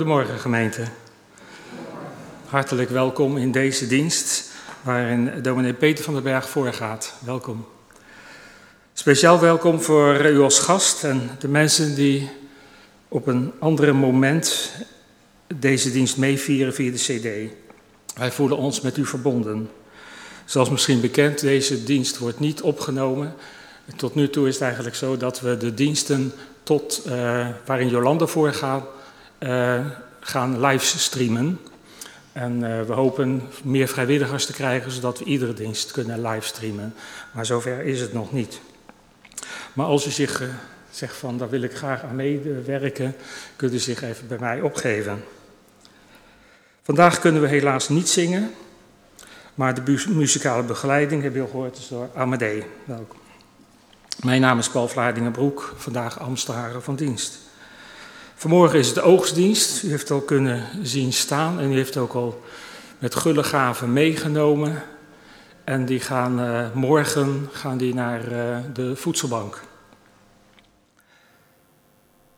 Goedemorgen gemeente. Hartelijk welkom in deze dienst waarin dominee Peter van den Berg voorgaat. Welkom. Speciaal welkom voor u als gast en de mensen die op een andere moment deze dienst meevieren via de CD. Wij voelen ons met u verbonden. Zoals misschien bekend, deze dienst wordt niet opgenomen. Tot nu toe is het eigenlijk zo dat we de diensten tot, uh, waarin Jolanda voorgaat, gaan livestreamen. En uh, we hopen meer vrijwilligers te krijgen, zodat we iedere dienst kunnen livestreamen. Maar zover is het nog niet. Maar als u zich uh, zegt van, daar wil ik graag aan meewerken, kunt u zich even bij mij opgeven. Vandaag kunnen we helaas niet zingen, maar de muzikale begeleiding, heb je al gehoord, is door Amadee. Welkom. Mijn naam is Paul Vlaardingenbroek, vandaag Amstelharen van dienst. Vanmorgen is het oogstdienst. U heeft al kunnen zien staan en u heeft ook al met gulle gaven meegenomen. En die gaan uh, morgen gaan die naar uh, de voedselbank.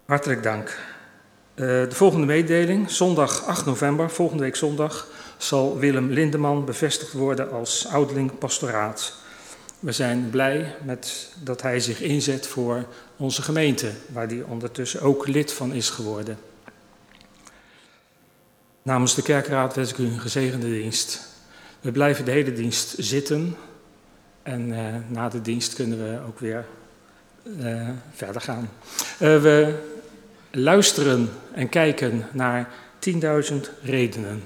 Hartelijk dank. Uh, de volgende mededeling, zondag 8 november, volgende week zondag, zal Willem Lindeman bevestigd worden als ouderling pastoraat. We zijn blij met dat hij zich inzet voor onze gemeente, waar hij ondertussen ook lid van is geworden. Namens de kerkraad wens ik u een gezegende dienst. We blijven de hele dienst zitten en uh, na de dienst kunnen we ook weer uh, verder gaan. Uh, we luisteren en kijken naar 10.000 redenen.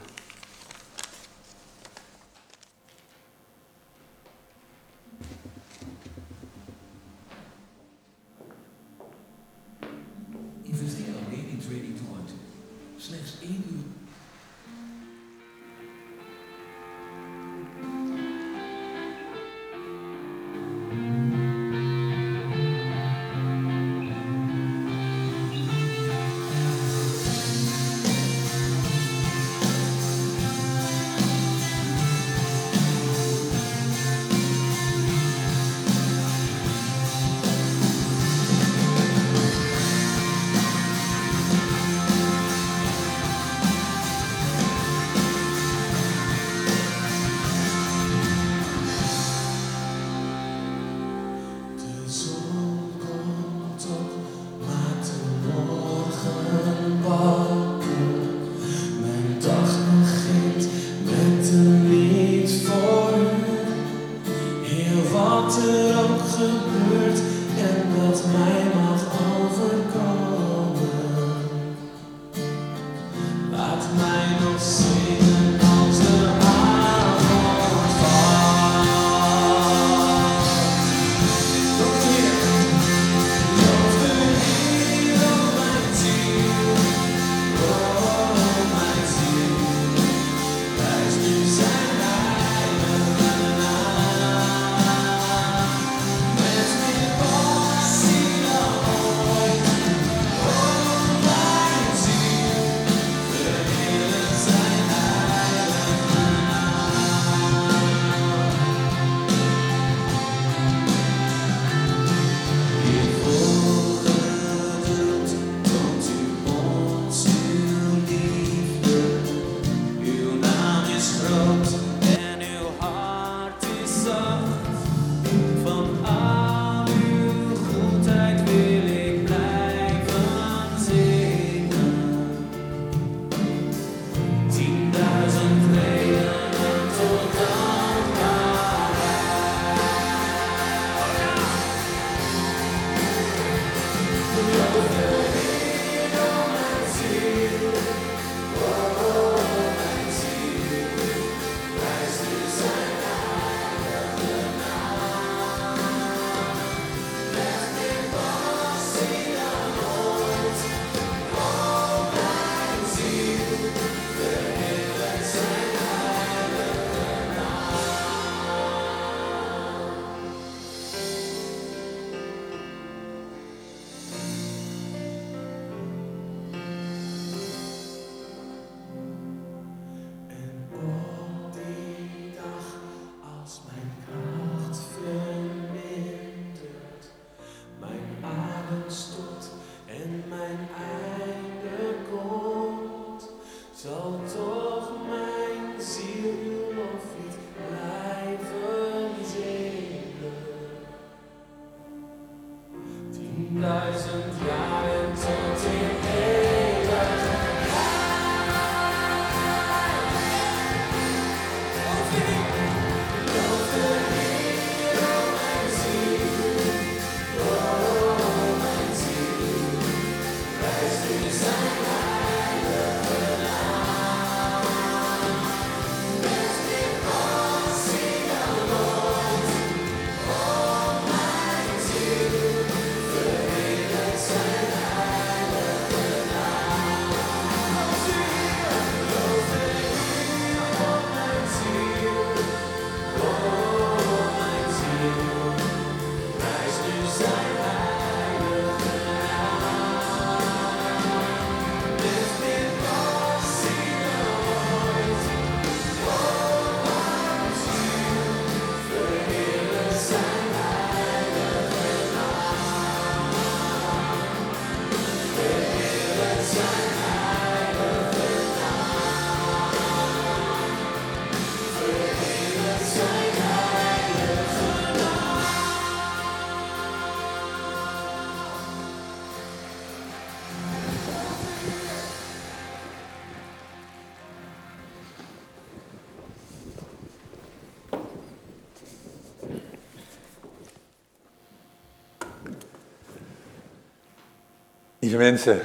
Lieve mensen,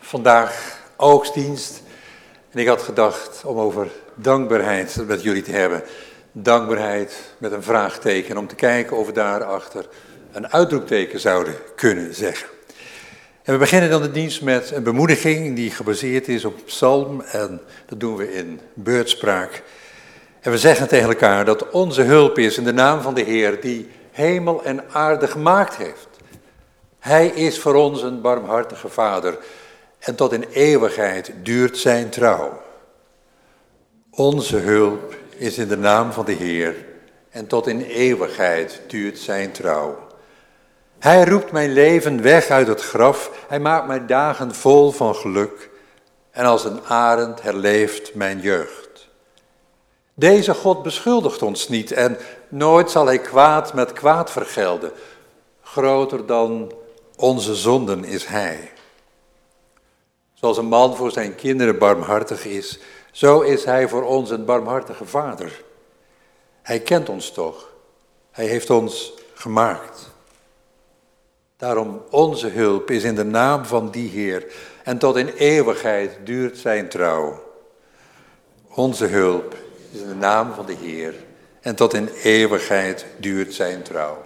vandaag oogstdienst. En ik had gedacht om over dankbaarheid met jullie te hebben. Dankbaarheid met een vraagteken. Om te kijken of we daarachter een uitroepteken zouden kunnen zeggen. En we beginnen dan de dienst met een bemoediging die gebaseerd is op psalm. En dat doen we in beurtspraak. En we zeggen tegen elkaar dat onze hulp is in de naam van de Heer die hemel en aarde gemaakt heeft. Hij is voor ons een barmhartige vader en tot in eeuwigheid duurt zijn trouw. Onze hulp is in de naam van de Heer en tot in eeuwigheid duurt zijn trouw. Hij roept mijn leven weg uit het graf, hij maakt mijn dagen vol van geluk en als een arend herleeft mijn jeugd. Deze God beschuldigt ons niet en nooit zal hij kwaad met kwaad vergelden. Groter dan onze zonden is Hij. Zoals een man voor zijn kinderen barmhartig is, zo is Hij voor ons een barmhartige Vader. Hij kent ons toch. Hij heeft ons gemaakt. Daarom onze hulp is in de naam van die Heer en tot in eeuwigheid duurt zijn trouw. Onze hulp is in de naam van de Heer en tot in eeuwigheid duurt zijn trouw.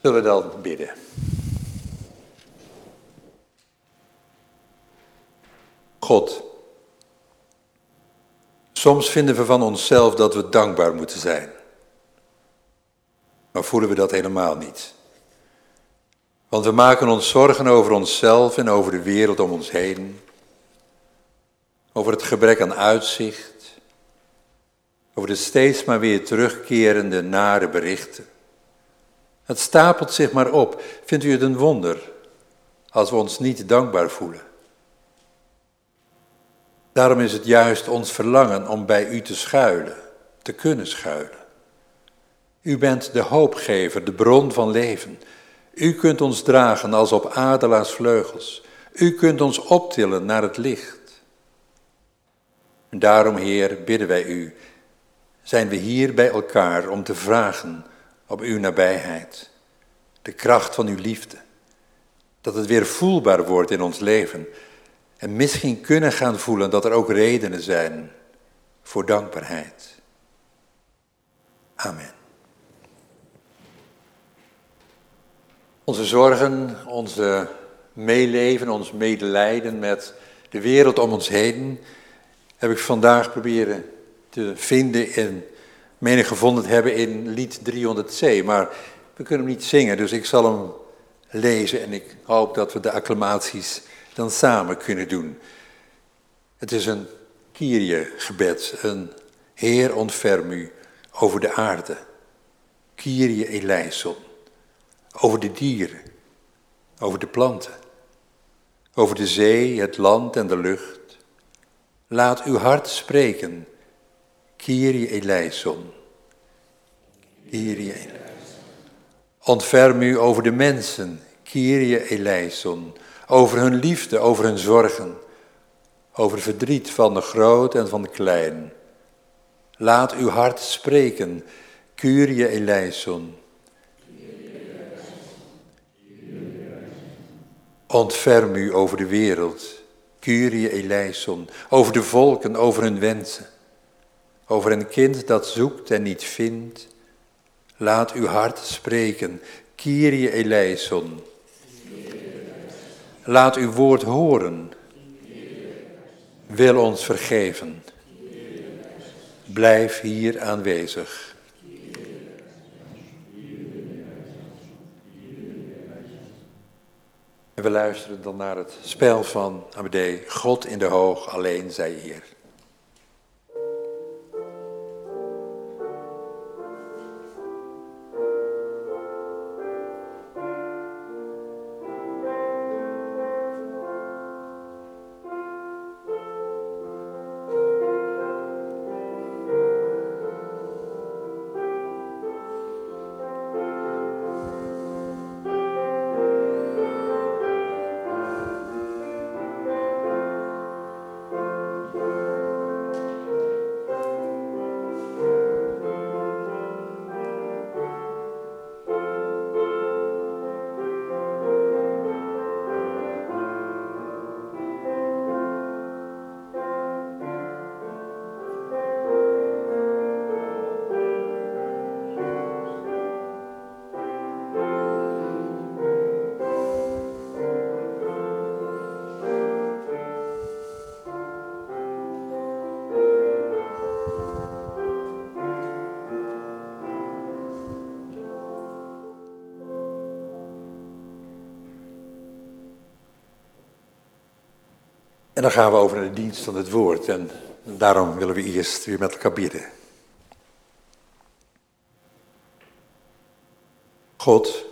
Zullen we dan bidden? God, soms vinden we van onszelf dat we dankbaar moeten zijn. Maar voelen we dat helemaal niet. Want we maken ons zorgen over onszelf en over de wereld om ons heen. Over het gebrek aan uitzicht. Over de steeds maar weer terugkerende nare berichten. Het stapelt zich maar op. Vindt u het een wonder als we ons niet dankbaar voelen? Daarom is het juist ons verlangen om bij u te schuilen, te kunnen schuilen. U bent de hoopgever, de bron van leven. U kunt ons dragen als op adelaarsvleugels. U kunt ons optillen naar het licht. En daarom, Heer, bidden wij u, zijn we hier bij elkaar om te vragen op uw nabijheid. De kracht van uw liefde. Dat het weer voelbaar wordt in ons leven. En misschien kunnen gaan voelen dat er ook redenen zijn voor dankbaarheid. Amen. Onze zorgen, onze meeleven, ons medelijden met de wereld om ons heen heb ik vandaag proberen te vinden in menig gevonden hebben in lied 300c. Maar we kunnen hem niet zingen, dus ik zal hem lezen en ik hoop dat we de acclamaties dan samen kunnen doen. Het is een Kyrie-gebed, een Heer ontferm u over de aarde. Kyrie eleison, over de dieren, over de planten, over de zee, het land en de lucht. Laat uw hart spreken Kyrie eleison. Kyrie eleison. Ontferm u over de mensen, Kyrie eleison. Over hun liefde, over hun zorgen. Over verdriet van de groot en van de klein. Laat uw hart spreken, Kyrie eleison. Ontferm u over de wereld, Kyrie eleison. Over de volken, over hun wensen. Over een kind dat zoekt en niet vindt. Laat uw hart spreken, Kyrie eleison. Laat uw woord horen. Wil ons vergeven. Blijf hier aanwezig. En we luisteren dan naar het spel van Amadee. God in de hoog, alleen zij hier. En dan gaan we over naar de dienst van het woord. En daarom willen we eerst weer met elkaar bidden. God,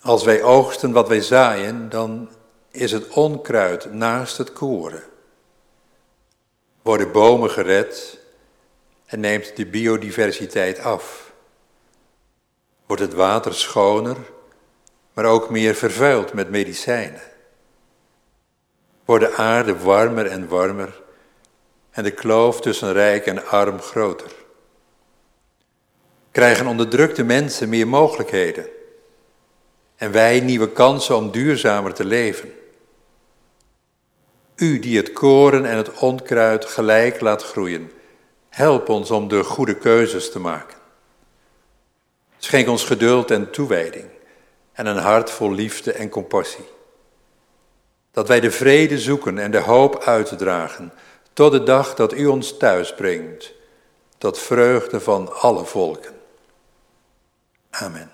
als wij oogsten wat wij zaaien, dan is het onkruid naast het koren. Worden bomen gered en neemt de biodiversiteit af. Wordt het water schoner, maar ook meer vervuild met medicijnen. Wordt de aarde warmer en warmer en de kloof tussen rijk en arm groter. Krijgen onderdrukte mensen meer mogelijkheden en wij nieuwe kansen om duurzamer te leven. U die het koren en het onkruid gelijk laat groeien, help ons om de goede keuzes te maken. Schenk ons geduld en toewijding en een hart vol liefde en compassie. Dat wij de vrede zoeken en de hoop uitdragen tot de dag dat u ons thuis brengt, tot vreugde van alle volken. Amen.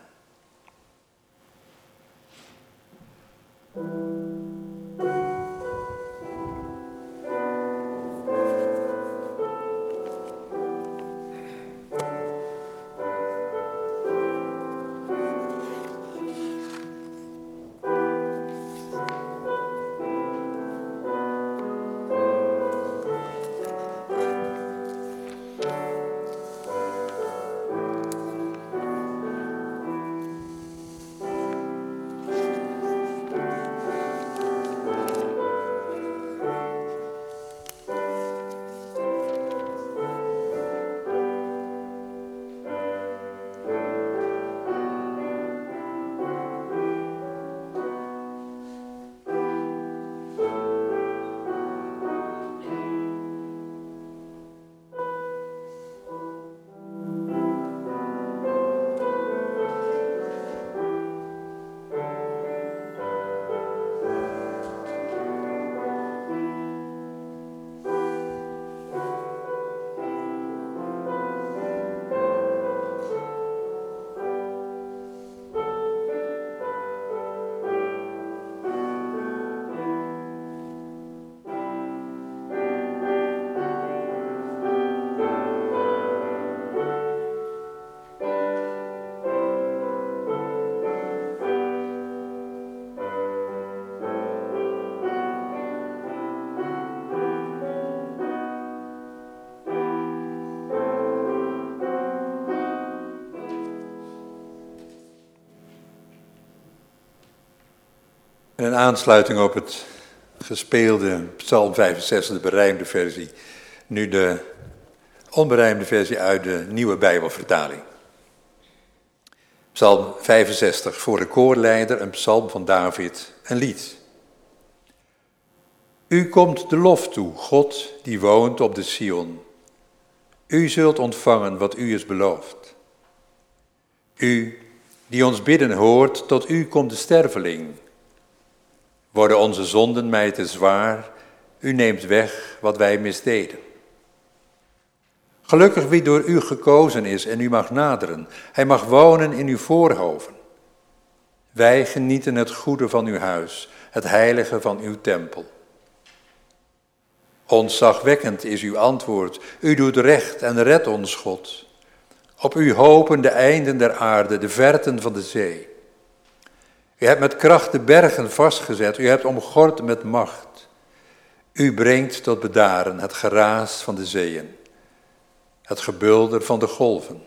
Aansluiting op het gespeelde Psalm 65, de berijmde versie, nu de onberijmde versie uit de nieuwe Bijbelvertaling. Psalm 65, voor de koorleider, een psalm van David, een lied. U komt de lof toe, God die woont op de Sion. U zult ontvangen wat u is beloofd. U die ons bidden hoort, tot u komt de sterveling. Worden onze zonden mij te zwaar, u neemt weg wat wij misdeden. Gelukkig wie door u gekozen is en u mag naderen. Hij mag wonen in uw voorhoven. Wij genieten het goede van uw huis, het heilige van uw tempel. Ontzagwekkend is uw antwoord. U doet recht en redt ons, God. Op u hopen de einden der aarde, de verten van de zee. U hebt met kracht de bergen vastgezet, u hebt omgord met macht. U brengt tot bedaren het geraas van de zeeën, het gebulder van de golven,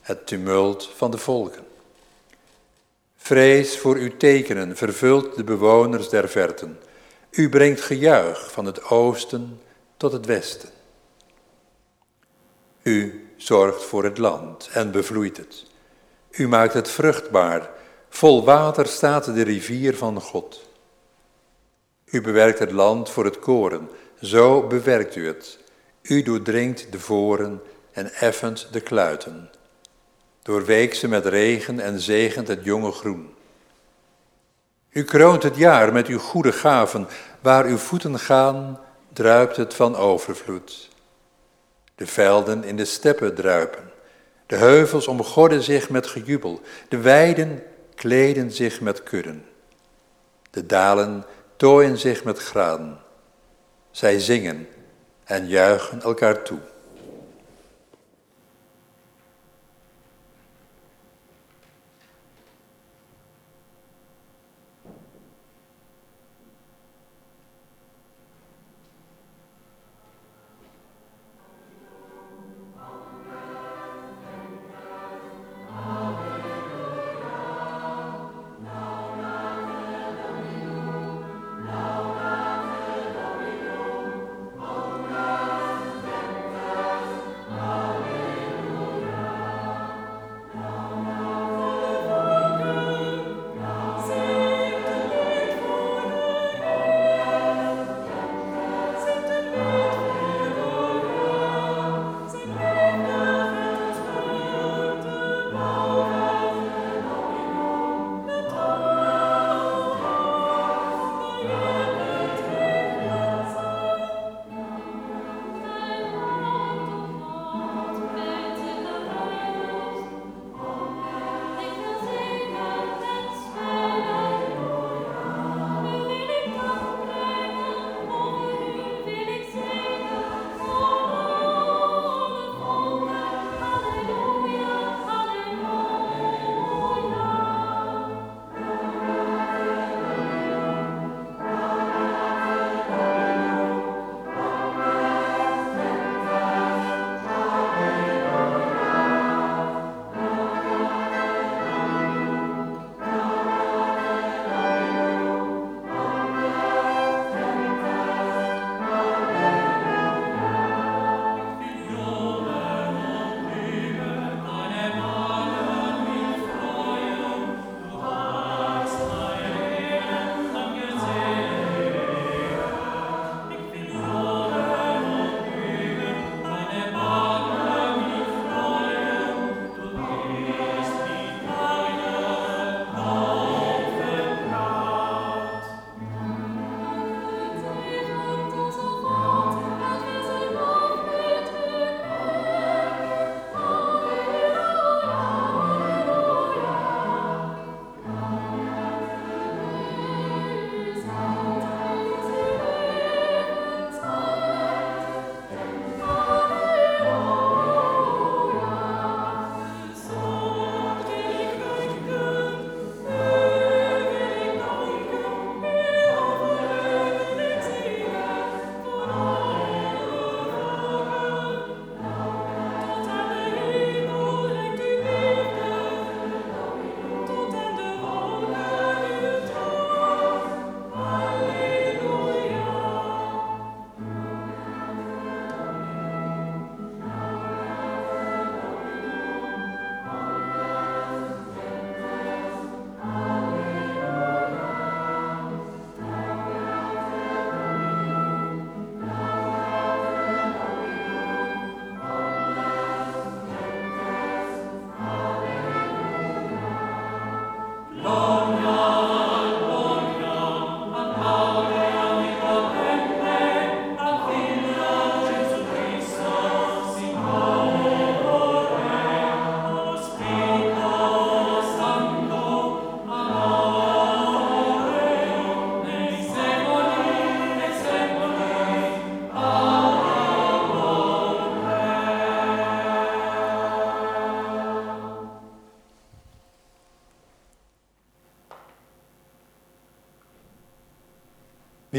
het tumult van de volken. Vrees voor uw tekenen vervult de bewoners der verten. U brengt gejuich van het oosten tot het westen. U zorgt voor het land en bevloeit het. U maakt het vruchtbaar Vol water staat de rivier van God. U bewerkt het land voor het koren, zo bewerkt u het. U doordringt de voren en effent de kluiten. Doorweekt ze met regen en zegent het jonge groen. U kroont het jaar met uw goede gaven, waar uw voeten gaan, druipt het van overvloed. De velden in de steppen druipen, de heuvels omgorden zich met gejubel, de weiden kleden zich met kudden. De dalen tooien zich met graan. Zij zingen en juichen elkaar toe.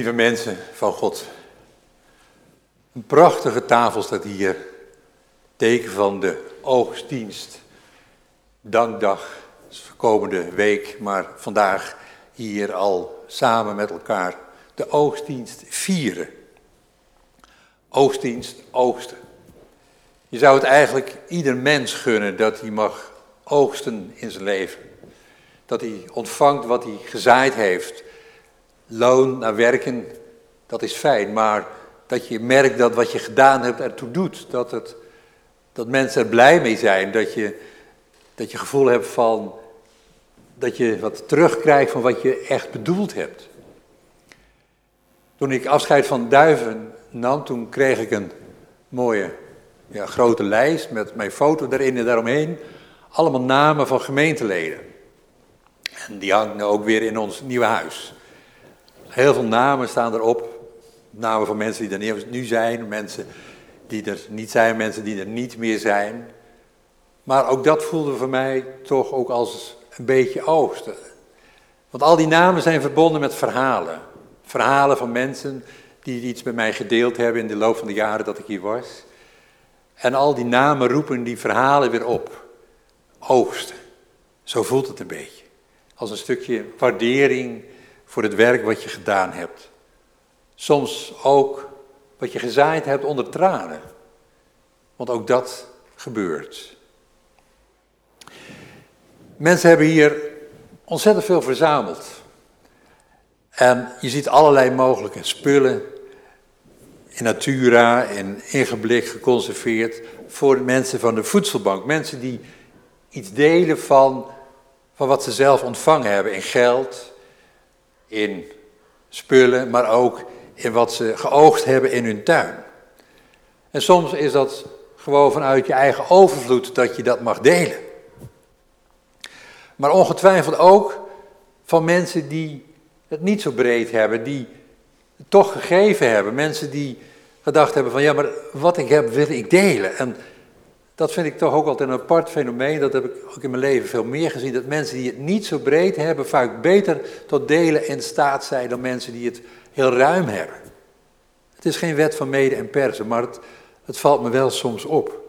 Lieve mensen van God, een prachtige tafel staat hier, teken van de oogstdienst, dankdag, komende week, maar vandaag hier al samen met elkaar de oogstdienst vieren. Oogstdienst, oogsten. Je zou het eigenlijk ieder mens gunnen dat hij mag oogsten in zijn leven. Dat hij ontvangt wat hij gezaaid heeft loon naar werken, dat is fijn, maar dat je merkt dat wat je gedaan hebt ertoe doet. Dat, het, dat mensen er blij mee zijn, dat je, dat je gevoel hebt van dat je wat terugkrijgt van wat je echt bedoeld hebt. Toen ik afscheid van Duiven nam, toen kreeg ik een mooie ja, grote lijst met mijn foto erin en daaromheen. Allemaal namen van gemeenteleden. En die hangen ook weer in ons nieuwe huis. Heel veel namen staan erop. Namen van mensen die er nu zijn, mensen die er niet zijn, mensen die er niet meer zijn. Maar ook dat voelde voor mij toch ook als een beetje oosten. Want al die namen zijn verbonden met verhalen. Verhalen van mensen die iets met mij gedeeld hebben in de loop van de jaren dat ik hier was. En al die namen roepen die verhalen weer op. Oogsten. Zo voelt het een beetje. Als een stukje waardering voor het werk wat je gedaan hebt. Soms ook wat je gezaaid hebt onder tranen. Want ook dat gebeurt. Mensen hebben hier ontzettend veel verzameld. En je ziet allerlei mogelijke spullen in natura en ingeblikt, geconserveerd voor mensen van de voedselbank. Mensen die iets delen van, van wat ze zelf ontvangen hebben in geld, in spullen, maar ook in wat ze geoogst hebben in hun tuin. En soms is dat gewoon vanuit je eigen overvloed dat je dat mag delen. Maar ongetwijfeld ook van mensen die het niet zo breed hebben, die het toch gegeven hebben. Mensen die gedacht hebben van ja, maar wat ik heb wil ik delen. En dat vind ik toch ook altijd een apart fenomeen. Dat heb ik ook in mijn leven veel meer gezien. Dat mensen die het niet zo breed hebben, vaak beter tot delen in staat zijn dan mensen die het heel ruim hebben. Het is geen wet van mede en persen, maar het, het valt me wel soms op.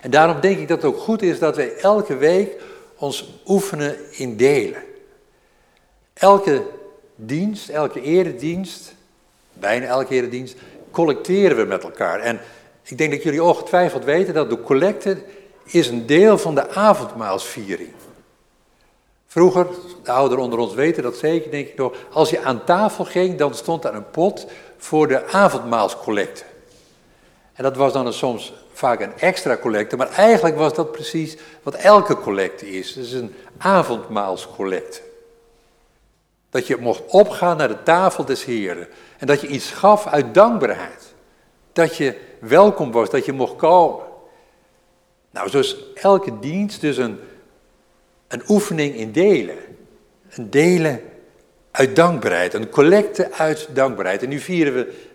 En daarom denk ik dat het ook goed is dat wij elke week ons oefenen in delen. Elke dienst, elke eredienst, bijna elke eredienst, collecteren we met elkaar. En ik denk dat jullie ongetwijfeld weten dat de collecte is een deel van de avondmaalsviering. Vroeger, de ouderen onder ons weten dat zeker, denk ik nog, als je aan tafel ging, dan stond daar een pot voor de avondmaalscollecte. En dat was dan soms vaak een extra collecte, maar eigenlijk was dat precies wat elke collecte is. Het is een avondmaalscollecte. Dat je mocht opgaan naar de tafel des Heren en dat je iets gaf uit dankbaarheid. Dat je welkom was, dat je mocht komen. Nou, zo is elke dienst dus een, een oefening in delen. Een delen uit dankbaarheid, een collecte uit dankbaarheid. En nu vieren we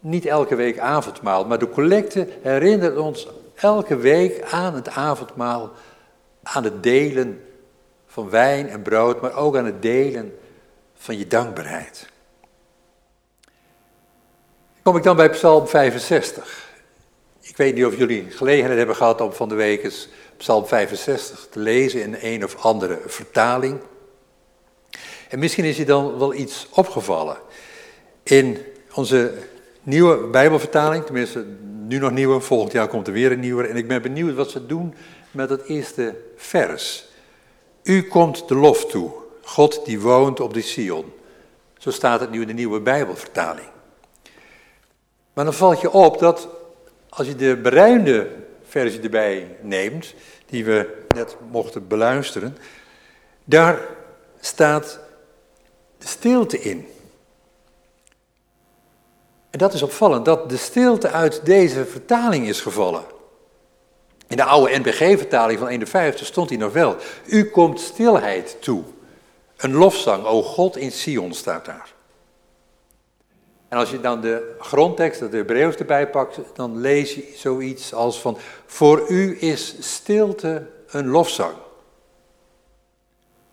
niet elke week avondmaal, maar de collecte herinnert ons elke week aan het avondmaal, aan het delen van wijn en brood, maar ook aan het delen van je dankbaarheid. Kom ik dan bij Psalm 65. Ik weet niet of jullie gelegenheid hebben gehad om van de week eens Psalm 65 te lezen in een of andere vertaling. En misschien is je dan wel iets opgevallen. In onze nieuwe Bijbelvertaling, tenminste nu nog nieuwe, volgend jaar komt er weer een nieuwe. En ik ben benieuwd wat ze doen met het eerste vers. U komt de lof toe, God die woont op de Sion. Zo staat het nu in de nieuwe Bijbelvertaling. Maar dan valt je op dat als je de beruinde versie erbij neemt, die we net mochten beluisteren, daar staat de stilte in. En dat is opvallend, dat de stilte uit deze vertaling is gevallen. In de oude NBG-vertaling van 51 stond hij nog wel. U komt stilheid toe. Een lofzang, o God in Sion staat daar. En als je dan de grondtekst, de Hebreeuws erbij pakt, dan lees je zoiets als van, voor u is stilte een lofzang.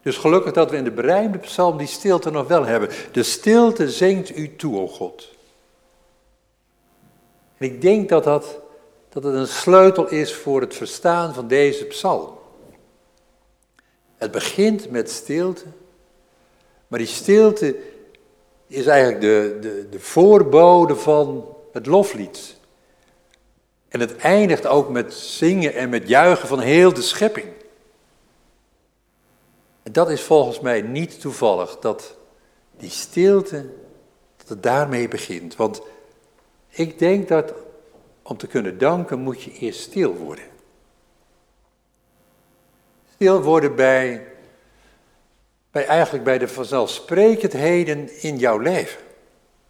Dus gelukkig dat we in de berijmde psalm die stilte nog wel hebben. De stilte zingt u toe, o God. En ik denk dat, dat, dat het een sleutel is voor het verstaan van deze psalm. Het begint met stilte, maar die stilte is eigenlijk de, de, de voorbode van het loflied. En het eindigt ook met zingen en met juichen van heel de schepping. En dat is volgens mij niet toevallig, dat die stilte, dat het daarmee begint. Want ik denk dat om te kunnen danken moet je eerst stil worden. Stil worden bij, bij eigenlijk bij de vanzelfsprekendheden in jouw leven,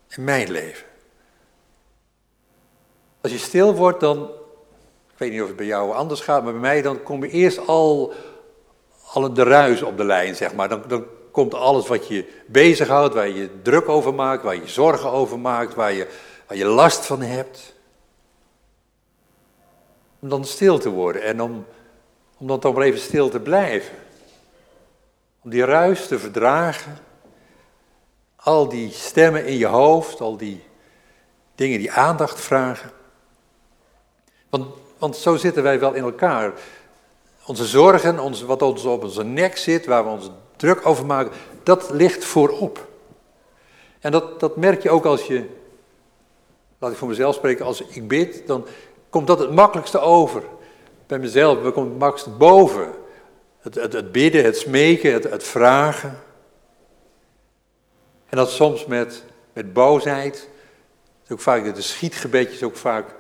in mijn leven. Als je stil wordt, dan, ik weet niet of het bij jou anders gaat, maar bij mij dan kom je eerst al, al de ruis op de lijn, zeg maar. Dan, dan komt alles wat je bezighoudt, waar je druk over maakt, waar je zorgen over maakt, waar je, waar je last van hebt. Om dan stil te worden en om, om dan toch maar even stil te blijven. Om die ruis te verdragen. Al die stemmen in je hoofd, al die dingen die aandacht vragen. Want, want zo zitten wij wel in elkaar. Onze zorgen, wat ons op onze nek zit, waar we ons druk over maken, dat ligt voorop. En dat, dat merk je ook als je, laat ik voor mezelf spreken, als ik bid, dan komt dat het makkelijkste over. Bij mezelf, we komen het makkelijkste boven. Het, het, het bidden, het smeken, het, het, vragen. En dat soms met, met boosheid. Ook vaak, de schietgebedjes ook vaak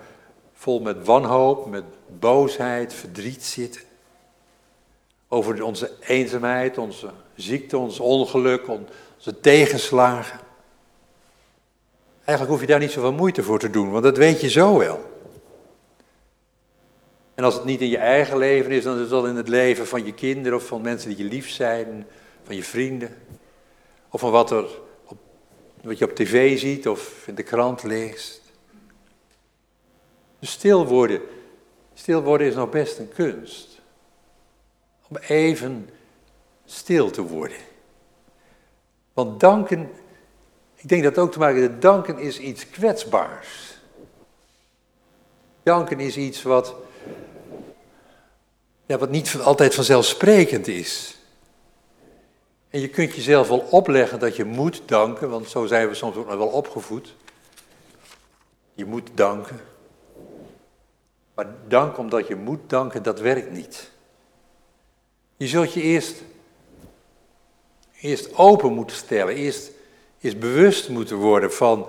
vol met wanhoop, met boosheid, verdriet zitten. Over onze eenzaamheid, onze ziekte, ons ongeluk, onze tegenslagen. Eigenlijk hoef je daar niet zoveel moeite voor te doen, want dat weet je zo wel. En als het niet in je eigen leven is, dan is het wel in het leven van je kinderen of van mensen die je lief zijn, van je vrienden. Of van wat, er op, wat je op tv ziet of in de krant leest. Dus stil worden, stil worden is nog best een kunst. Om even stil te worden. Want danken, ik denk dat ook te maken heeft, danken is iets kwetsbaars. Danken is iets wat, ja, wat niet altijd vanzelfsprekend is. En je kunt jezelf wel opleggen dat je moet danken, want zo zijn we soms ook nog wel opgevoed. Je moet danken. Maar dank omdat je moet danken, dat werkt niet. Je zult je eerst, eerst open moeten stellen, eerst, eerst bewust moeten worden van,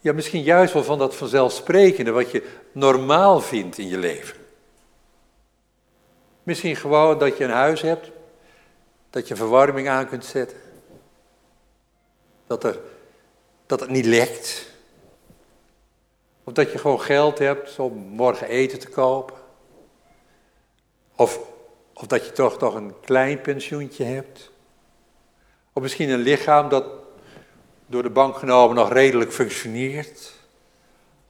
ja misschien juist wel van dat vanzelfsprekende wat je normaal vindt in je leven. Misschien gewoon dat je een huis hebt, dat je verwarming aan kunt zetten, dat, er, dat het niet lekt, of dat je gewoon geld hebt om morgen eten te kopen. Of, of dat je toch nog een klein pensioentje hebt. Of misschien een lichaam dat door de bank genomen nog redelijk functioneert.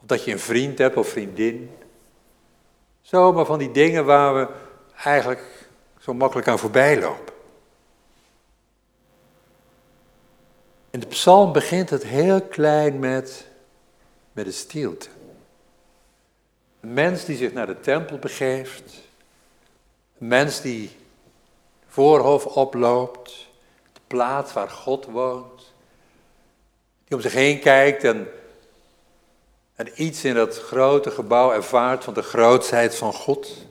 Of dat je een vriend hebt of vriendin. Zomaar van die dingen waar we eigenlijk zo makkelijk aan voorbij lopen. In de psalm begint het heel klein met met de stilte. Een mens die zich naar de tempel begeeft, een mens die voorhof oploopt, de plaats waar God woont, die om zich heen kijkt en, en iets in dat grote gebouw ervaart van de grootheid van God.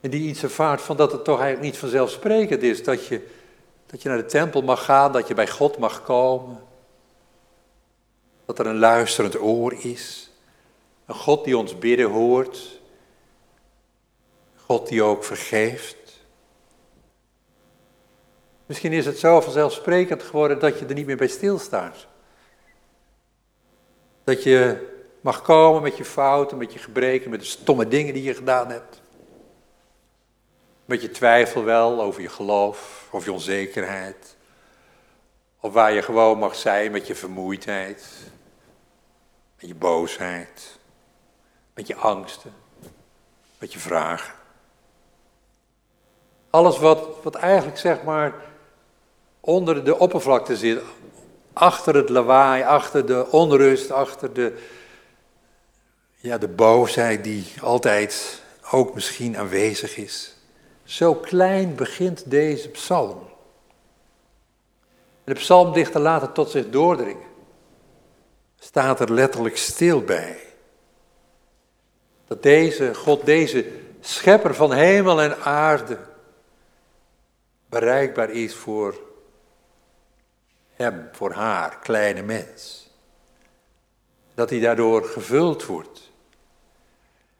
En die iets ervaart van dat het toch eigenlijk niet vanzelfsprekend is dat je, dat je naar de tempel mag gaan, dat je bij God mag komen. Dat er een luisterend oor is. Een God die ons bidden hoort. God die ook vergeeft. Misschien is het zo vanzelfsprekend geworden dat je er niet meer bij stilstaat. Dat je mag komen met je fouten, met je gebreken, met de stomme dingen die je gedaan hebt. Met je twijfel wel over je geloof, of je onzekerheid. Of waar je gewoon mag zijn met je vermoeidheid met je boosheid, met je angsten, met je vragen. Alles wat, wat eigenlijk zeg maar onder de oppervlakte zit, achter het lawaai, achter de onrust, achter de, ja, de boosheid die altijd ook misschien aanwezig is. Zo klein begint deze psalm. En de psalmdichter laat het tot zich doordringen staat er letterlijk stil bij. Dat deze God, deze schepper van hemel en aarde, bereikbaar is voor hem, voor haar, kleine mens. Dat hij daardoor gevuld wordt.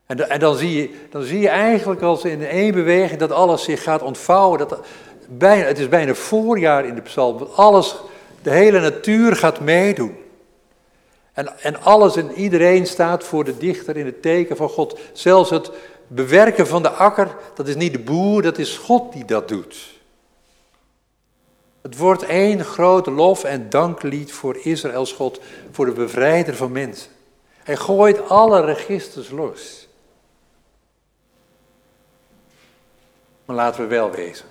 En, en dan, zie je, dan zie je eigenlijk als in één beweging dat alles zich gaat ontvouwen. Dat, bijna, het is bijna voorjaar in de psalm. Alles, de hele natuur gaat meedoen. En, en alles en iedereen staat voor de dichter in het teken van God. Zelfs het bewerken van de akker, dat is niet de boer, dat is God die dat doet. Het wordt één groot lof- en danklied voor Israëls God, voor de bevrijder van mensen. Hij gooit alle registers los. Maar laten we wel wezen.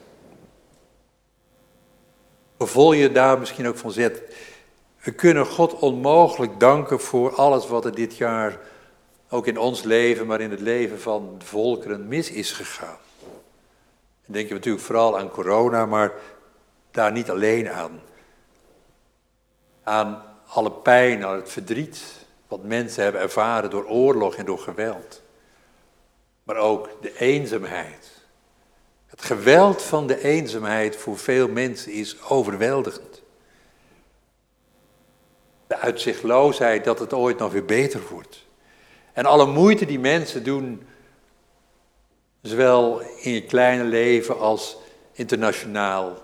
Bevol je daar misschien ook van zet. We kunnen God onmogelijk danken voor alles wat er dit jaar ook in ons leven, maar in het leven van volkeren mis is gegaan. Dan denk je natuurlijk vooral aan corona, maar daar niet alleen aan. Aan alle pijn, aan het verdriet wat mensen hebben ervaren door oorlog en door geweld. Maar ook de eenzaamheid. Het geweld van de eenzaamheid voor veel mensen is overweldigend. De uitzichtloosheid dat het ooit nog weer beter wordt. En alle moeite die mensen doen, zowel in je kleine leven als internationaal,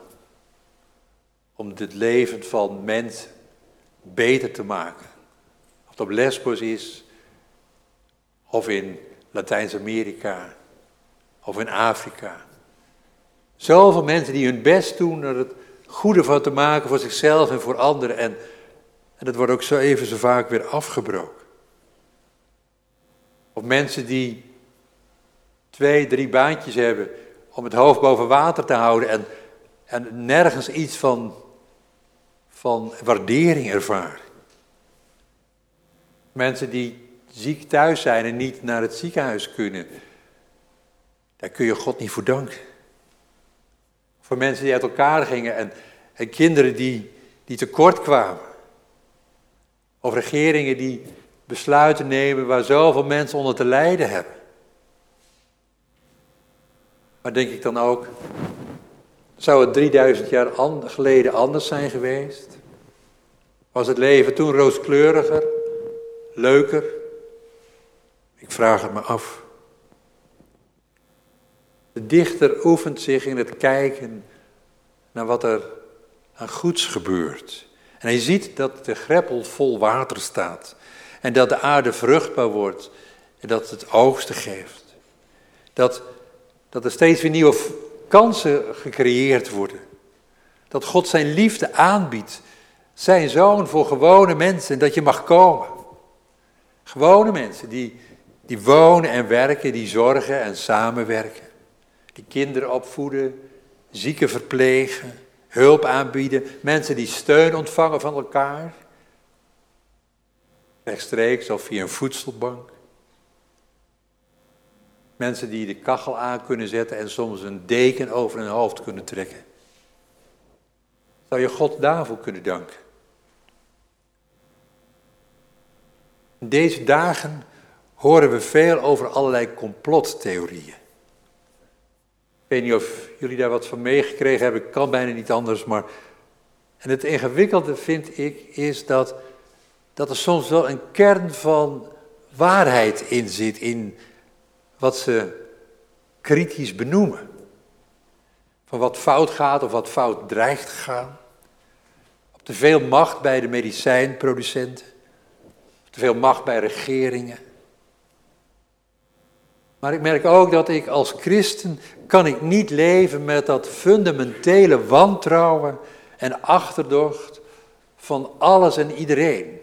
om het leven van mensen beter te maken. Of het op Lesbos is, of in Latijns-Amerika, of in Afrika. Zoveel mensen die hun best doen er het goede van te maken voor zichzelf en voor anderen. En, en dat wordt ook zo even zo vaak weer afgebroken. Of mensen die twee, drie baantjes hebben om het hoofd boven water te houden en, en nergens iets van, van waardering ervaren. Mensen die ziek thuis zijn en niet naar het ziekenhuis kunnen. Daar kun je God niet voor danken. Voor mensen die uit elkaar gingen en, en kinderen die, die tekort kwamen. Of regeringen die besluiten nemen waar zoveel mensen onder te lijden hebben. Maar denk ik dan ook, zou het 3000 jaar geleden anders zijn geweest? Was het leven toen rooskleuriger, leuker? Ik vraag het me af. De dichter oefent zich in het kijken naar wat er aan goeds gebeurt. En hij ziet dat de greppel vol water staat. En dat de aarde vruchtbaar wordt. En dat het oogsten geeft. Dat, dat er steeds weer nieuwe kansen gecreëerd worden. Dat God zijn liefde aanbiedt. Zijn zoon voor gewone mensen. En dat je mag komen. Gewone mensen die, die wonen en werken, die zorgen en samenwerken. Die kinderen opvoeden, zieken verplegen, hulp aanbieden. Mensen die steun ontvangen van elkaar rechtstreeks of via een voedselbank. Mensen die de kachel aan kunnen zetten en soms een deken over hun hoofd kunnen trekken. Zou je God daarvoor kunnen danken? In deze dagen horen we veel over allerlei complottheorieën. Weet niet of jullie daar wat van meegekregen hebben, kan bijna niet anders, maar. En het ingewikkelde vind ik is dat dat er soms wel een kern van waarheid in zit, in wat ze kritisch benoemen. Van wat fout gaat of wat fout dreigt te gaan. Te veel macht bij de medicijnproducenten. Te veel macht bij regeringen. Maar ik merk ook dat ik als christen kan ik niet leven met dat fundamentele wantrouwen en achterdocht van alles en iedereen.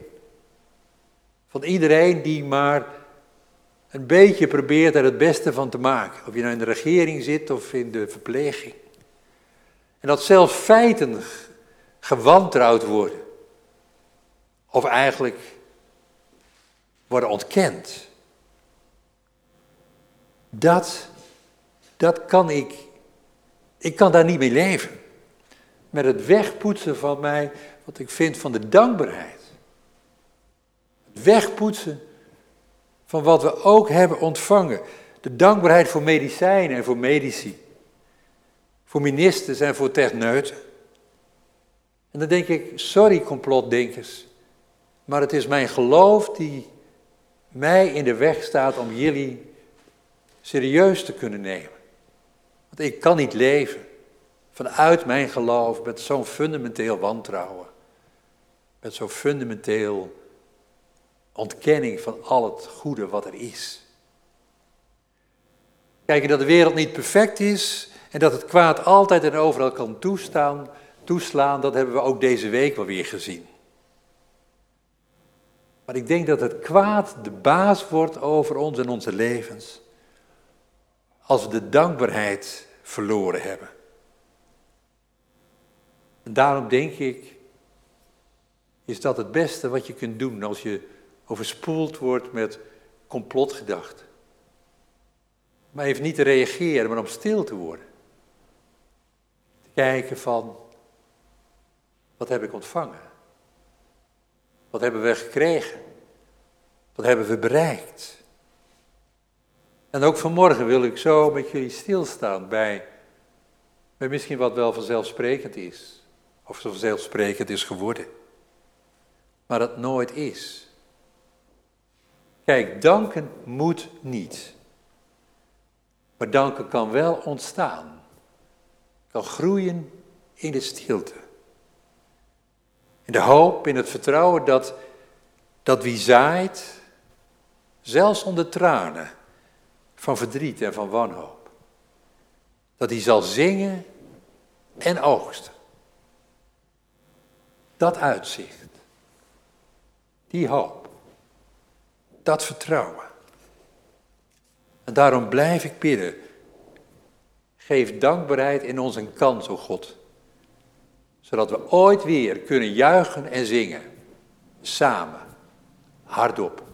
Van iedereen die maar een beetje probeert er het beste van te maken. Of je nou in de regering zit of in de verpleging. En dat zelfs feiten gewantrouwd worden. Of eigenlijk worden ontkend. Dat, dat kan ik, ik kan daar niet mee leven. Met het wegpoetsen van mij, wat ik vind van de dankbaarheid wegpoetsen van wat we ook hebben ontvangen. De dankbaarheid voor medicijnen en voor medici. Voor ministers en voor techneuten. En dan denk ik, sorry complotdenkers, maar het is mijn geloof die mij in de weg staat om jullie serieus te kunnen nemen. Want ik kan niet leven vanuit mijn geloof met zo'n fundamenteel wantrouwen. Met zo'n fundamenteel ontkenning van al het goede wat er is. Kijken dat de wereld niet perfect is en dat het kwaad altijd en overal kan toestaan, toeslaan, dat hebben we ook deze week wel weer gezien. Maar ik denk dat het kwaad de baas wordt over ons en onze levens. Als we de dankbaarheid verloren hebben. En daarom denk ik, is dat het beste wat je kunt doen als je overspoeld wordt met complotgedachten. Maar even niet te reageren, maar om stil te worden. Te kijken van, wat heb ik ontvangen? Wat hebben we gekregen? Wat hebben we bereikt? En ook vanmorgen wil ik zo met jullie stilstaan bij, bij misschien wat wel vanzelfsprekend is. Of vanzelfsprekend is geworden. Maar dat nooit is. Kijk, danken moet niet. Maar danken kan wel ontstaan. Kan groeien in de stilte. In de hoop, in het vertrouwen dat, dat wie zaait, zelfs onder tranen van verdriet en van wanhoop, dat hij zal zingen en oogsten. Dat uitzicht, die hoop, dat vertrouwen. En daarom blijf ik bidden. Geef dankbaarheid in ons een kans, o God. Zodat we ooit weer kunnen juichen en zingen. Samen. Hardop.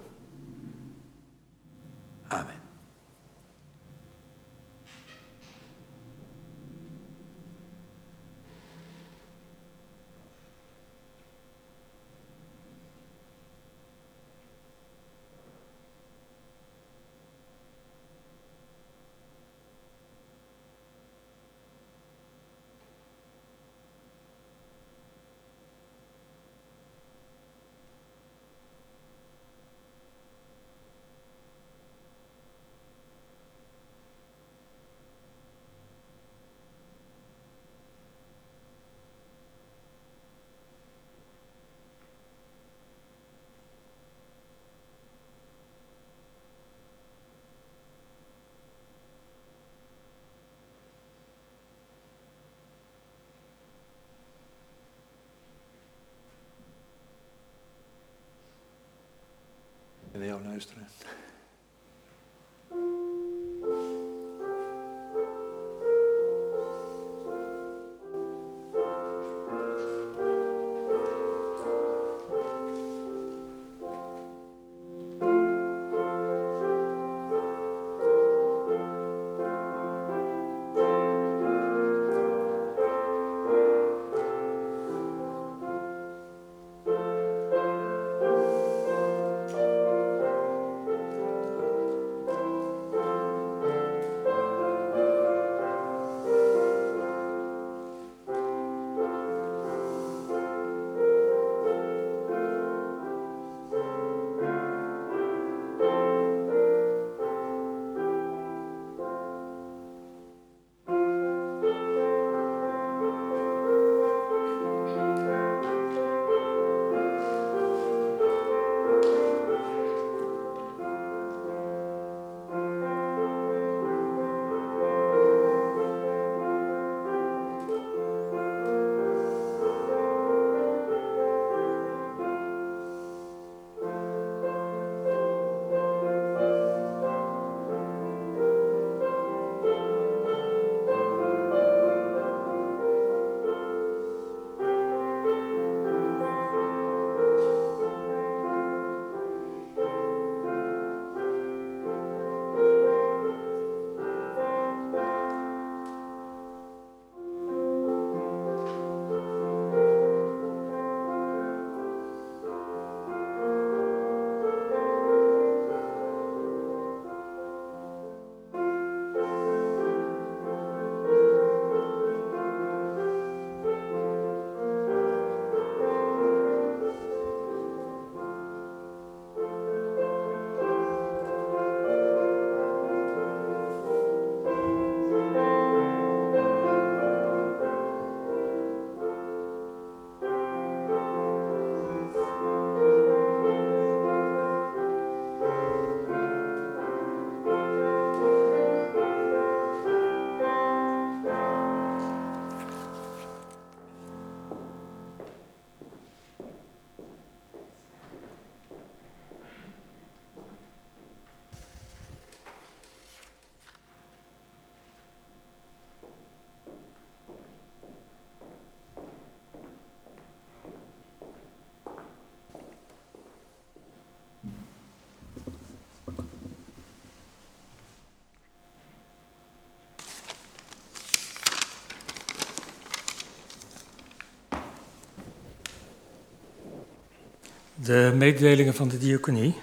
De mededelingen van de diaconie.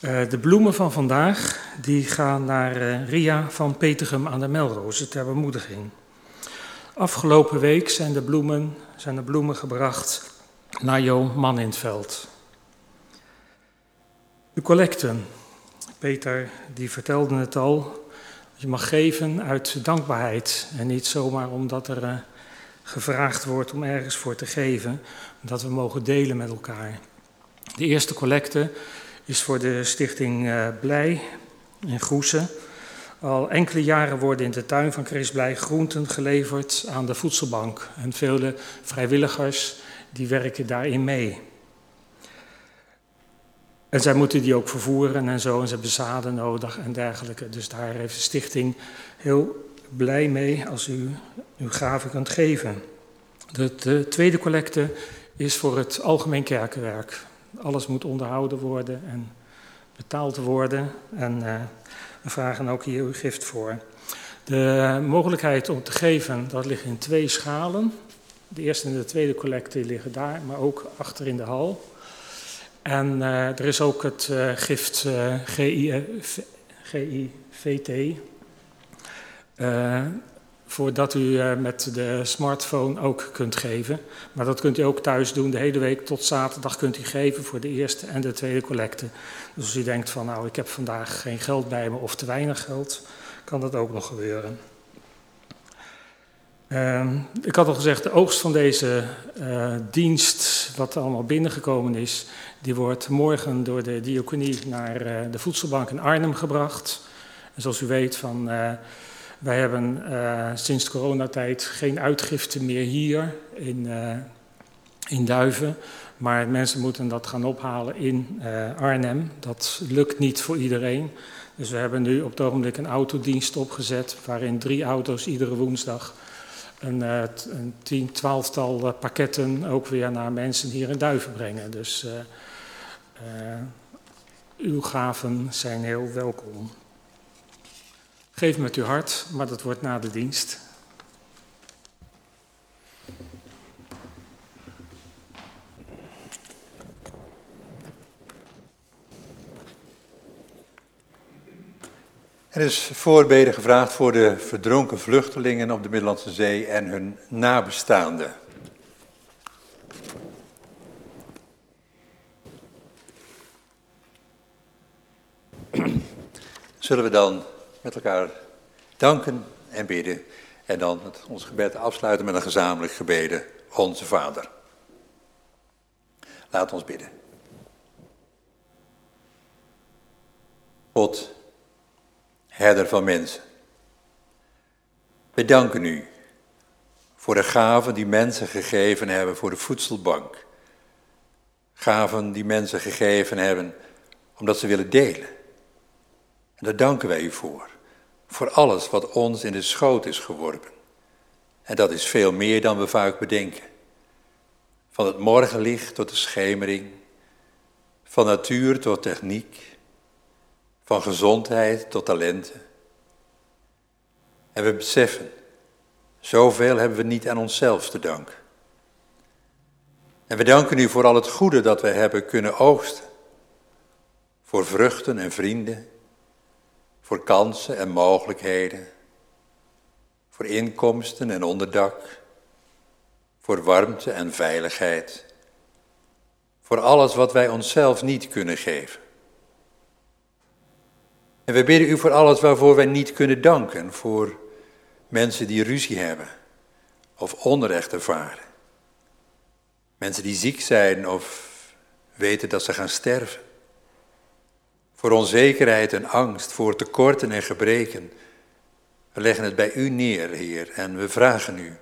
Uh, de bloemen van vandaag die gaan naar uh, Ria van Petergem aan de Melroze ter bemoediging. Afgelopen week zijn de bloemen, zijn de bloemen gebracht naar Jo Man in het veld. De collecten. Peter die vertelde het al. Je mag geven uit dankbaarheid en niet zomaar omdat er uh, gevraagd wordt om ergens voor te geven, dat we mogen delen met elkaar. De eerste collecte is voor de stichting uh, Blij in Groesen. Al enkele jaren worden in de tuin van Chris Blij groenten geleverd aan de voedselbank. En vele vrijwilligers die werken daarin mee. En zij moeten die ook vervoeren en zo, en ze hebben zaden nodig en dergelijke. Dus daar heeft de stichting heel blij mee als u uw gave kunt geven. De, de, tweede collecte is voor het algemeen kerkenwerk. Alles moet onderhouden worden en betaald worden. En uh, we vragen ook hier uw gift voor. De mogelijkheid om te geven, dat ligt in twee schalen. De eerste en de tweede collecte liggen daar, maar ook achter in de hal. En uh, er is ook het uh, gift GIVT. Voordat u met de smartphone ook kunt geven. Maar dat kunt u ook thuis doen. De hele week tot zaterdag kunt u geven voor de eerste en de tweede collecte. Dus als u denkt van nou ik heb vandaag geen geld bij me of te weinig geld, kan dat ook nog gebeuren. Uh, ik had al gezegd, de oogst van deze uh, dienst, wat allemaal binnengekomen is, die wordt morgen door de diaconie naar de voedselbank in Arnhem gebracht. En zoals u weet, van, wij hebben sinds de coronatijd geen uitgifte meer hier in, in Duiven. Maar mensen moeten dat gaan ophalen in Arnhem. Dat lukt niet voor iedereen. Dus we hebben nu op het ogenblik een autodienst opgezet, waarin drie auto's iedere woensdag een, een tien, twaalftal pakketten ook weer naar mensen hier in Duiven brengen. Dus uw gaven zijn heel welkom. Geef met uw hart, maar dat wordt na de dienst. Er is voorbeden gevraagd voor de verdronken vluchtelingen op de Middellandse Zee en hun nabestaanden. Zullen we dan met elkaar danken en bidden en dan ons gebed afsluiten met een gezamenlijk gebeden, Onze Vader. Laat ons bidden. God, herder van mensen. We danken u voor de gaven die mensen gegeven hebben voor de voedselbank. Gaven die mensen gegeven hebben omdat ze willen delen. En daar danken wij u voor. Voor alles wat ons in de schoot is geworpen. En dat is veel meer dan we vaak bedenken. Van het morgenlicht tot de schemering. Van natuur tot techniek van gezondheid tot talenten. En we beseffen, zoveel hebben we niet aan onszelf te danken. En we danken u voor al het goede dat we hebben kunnen oogsten. Voor vruchten en vrienden, voor kansen en mogelijkheden, voor inkomsten en onderdak, voor warmte en veiligheid, voor alles wat wij onszelf niet kunnen geven. En we bidden u voor alles waarvoor wij niet kunnen danken. Voor mensen die ruzie hebben of onrecht ervaren. Mensen die ziek zijn of weten dat ze gaan sterven. Voor onzekerheid en angst, voor tekorten en gebreken. We leggen het bij u neer, Heer, en we vragen u.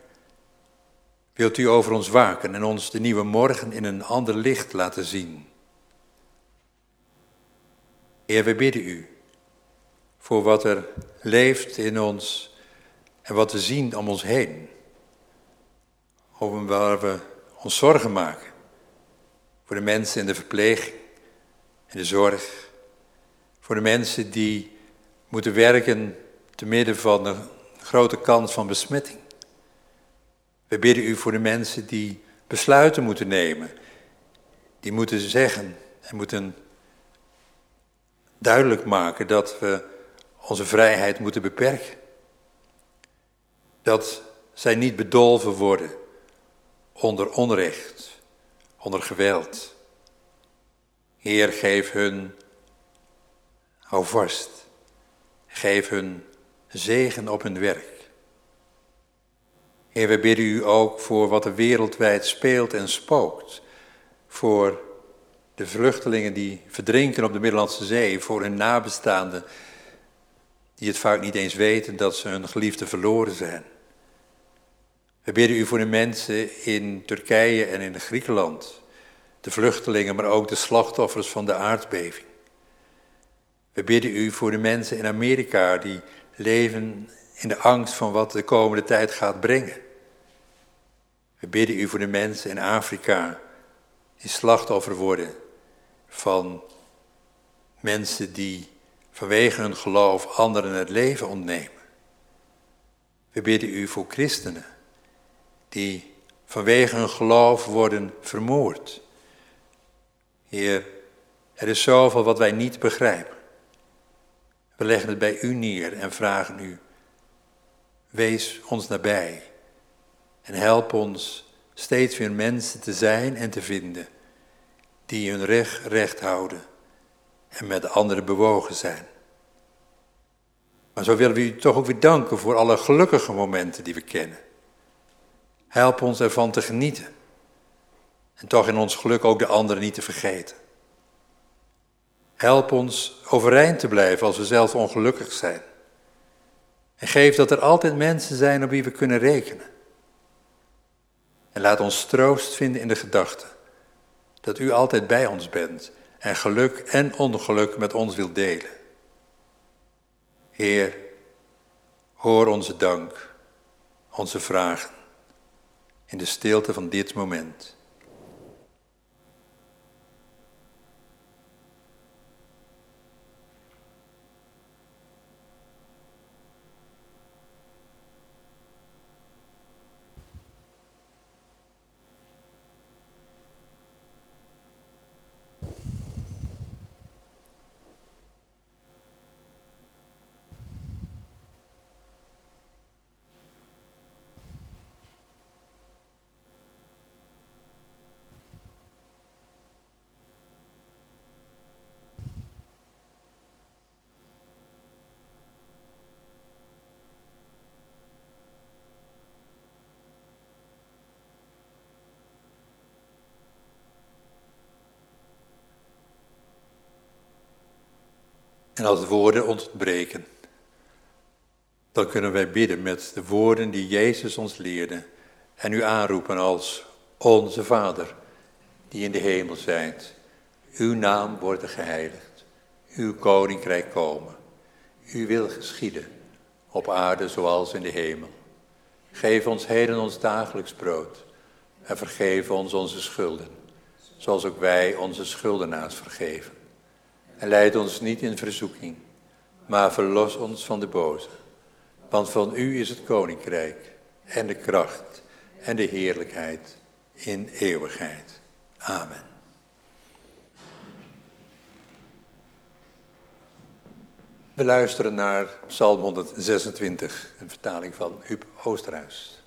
Wilt u over ons waken en ons de nieuwe morgen in een ander licht laten zien? Heer, we bidden u voor wat er leeft in ons en wat we zien om ons heen. Over waar we ons zorgen maken. Voor de mensen in de verpleging, in de zorg. Voor de mensen die moeten werken te midden van een grote kans van besmetting. We bidden u voor de mensen die besluiten moeten nemen. die moeten zeggen en moeten duidelijk maken dat we onze vrijheid moeten beperken. Dat zij niet bedolven worden onder onrecht, onder geweld. Heer, geef hun, hou vast, geef hun zegen op hun werk. Heer, we bidden u ook voor wat er wereldwijd speelt en spookt. Voor de vluchtelingen die verdrinken op de Middellandse Zee, voor hun nabestaanden die het vaak niet eens weten dat ze hun geliefde verloren zijn. We bidden u voor de mensen in Turkije en in Griekenland, de vluchtelingen, maar ook de slachtoffers van de aardbeving. We bidden u voor de mensen in Amerika die leven in de angst van wat de komende tijd gaat brengen. We bidden u voor de mensen in Afrika die slachtoffer worden van mensen die vanwege hun geloof anderen het leven ontnemen. We bidden u voor christenen die vanwege hun geloof worden vermoord. Heer, er is zoveel wat wij niet begrijpen. We leggen het bij u neer en vragen u, wees ons nabij en help ons steeds weer mensen te zijn en te vinden die hun recht recht houden en met anderen bewogen zijn. Maar zo willen we u toch ook weer danken voor alle gelukkige momenten die we kennen. Help ons ervan te genieten. En toch in ons geluk ook de anderen niet te vergeten. Help ons overeind te blijven als we zelf ongelukkig zijn. En geef dat er altijd mensen zijn op wie we kunnen rekenen. En laat ons troost vinden in de gedachte dat u altijd bij ons bent en geluk en ongeluk met ons wilt delen. Heer, hoor onze dank, onze vragen in de stilte van dit moment. En als woorden ontbreken, dan kunnen wij bidden met de woorden die Jezus ons leerde en u aanroepen als onze Vader, die in de hemel zijt. Uw naam wordt geheiligd, uw koninkrijk komen, uw wil geschieden, op aarde zoals in de hemel. Geef ons heden ons dagelijks brood en vergeef ons onze schulden, zoals ook wij onze schuldenaars vergeven en leid ons niet in verzoeking, maar verlos ons van de boze. Want van u is het koninkrijk en de kracht en de heerlijkheid in eeuwigheid. Amen. We luisteren naar Psalm 126, een vertaling van Huub Oosterhuis.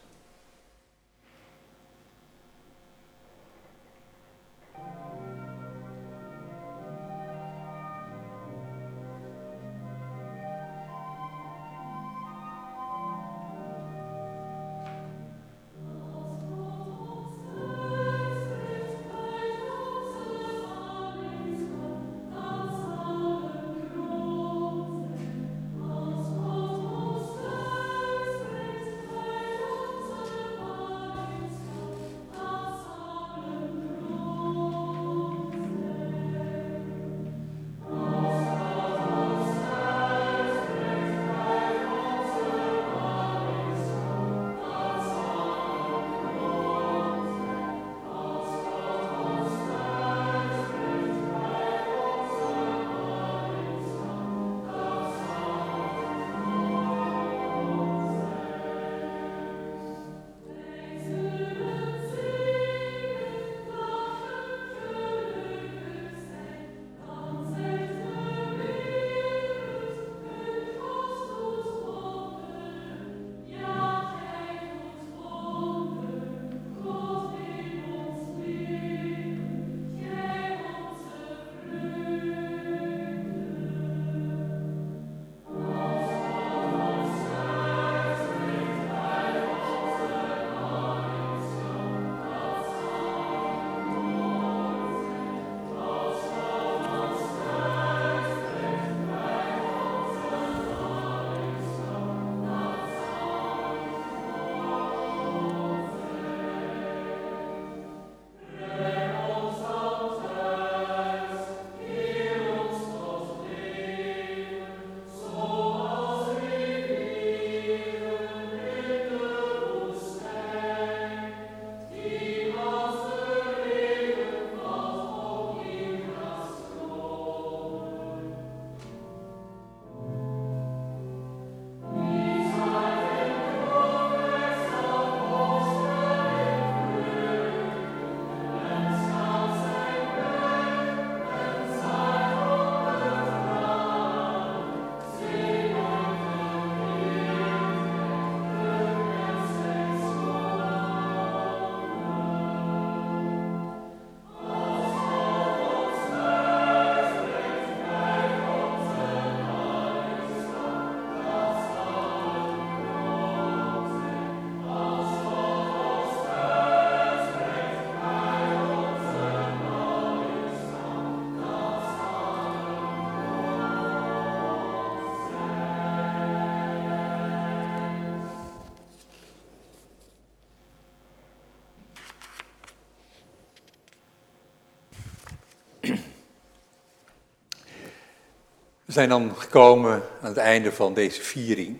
Zijn dan gekomen aan het einde van deze viering.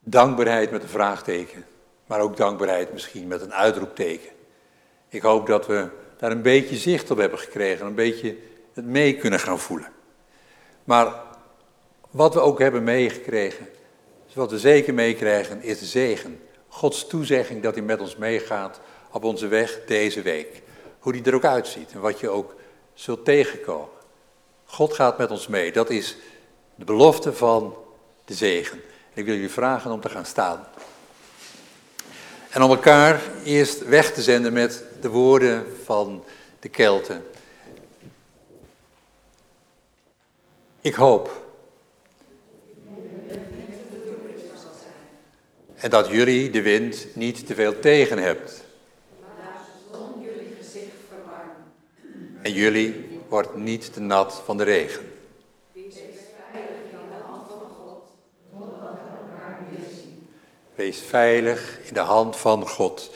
Dankbaarheid met een vraagteken, maar ook dankbaarheid misschien met een uitroepteken. Ik hoop dat we daar een beetje zicht op hebben gekregen, een beetje het mee kunnen gaan voelen. Maar wat we ook hebben meegekregen, wat we zeker meekrijgen, is de zegen. Gods toezegging dat hij met ons meegaat op onze weg deze week. Hoe die er ook uitziet en wat je ook zult tegenkomen. God gaat met ons mee. Dat is de belofte van de zegen. Ik wil jullie vragen om te gaan staan. En om elkaar eerst weg te zenden met de woorden van de Kelten. Ik hoop. En dat jullie de wind niet te veel tegen hebt. En jullie wordt niet te nat van de regen. Wees veilig in de hand van God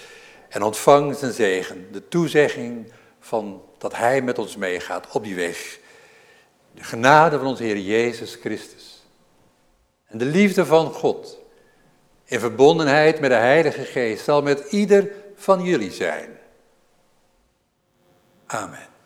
en ontvang zijn zegen, de toezegging van dat Hij met ons meegaat op die weg. De genade van onze Heer Jezus Christus en de liefde van God in verbondenheid met de Heilige Geest zal met ieder van jullie zijn. Amen.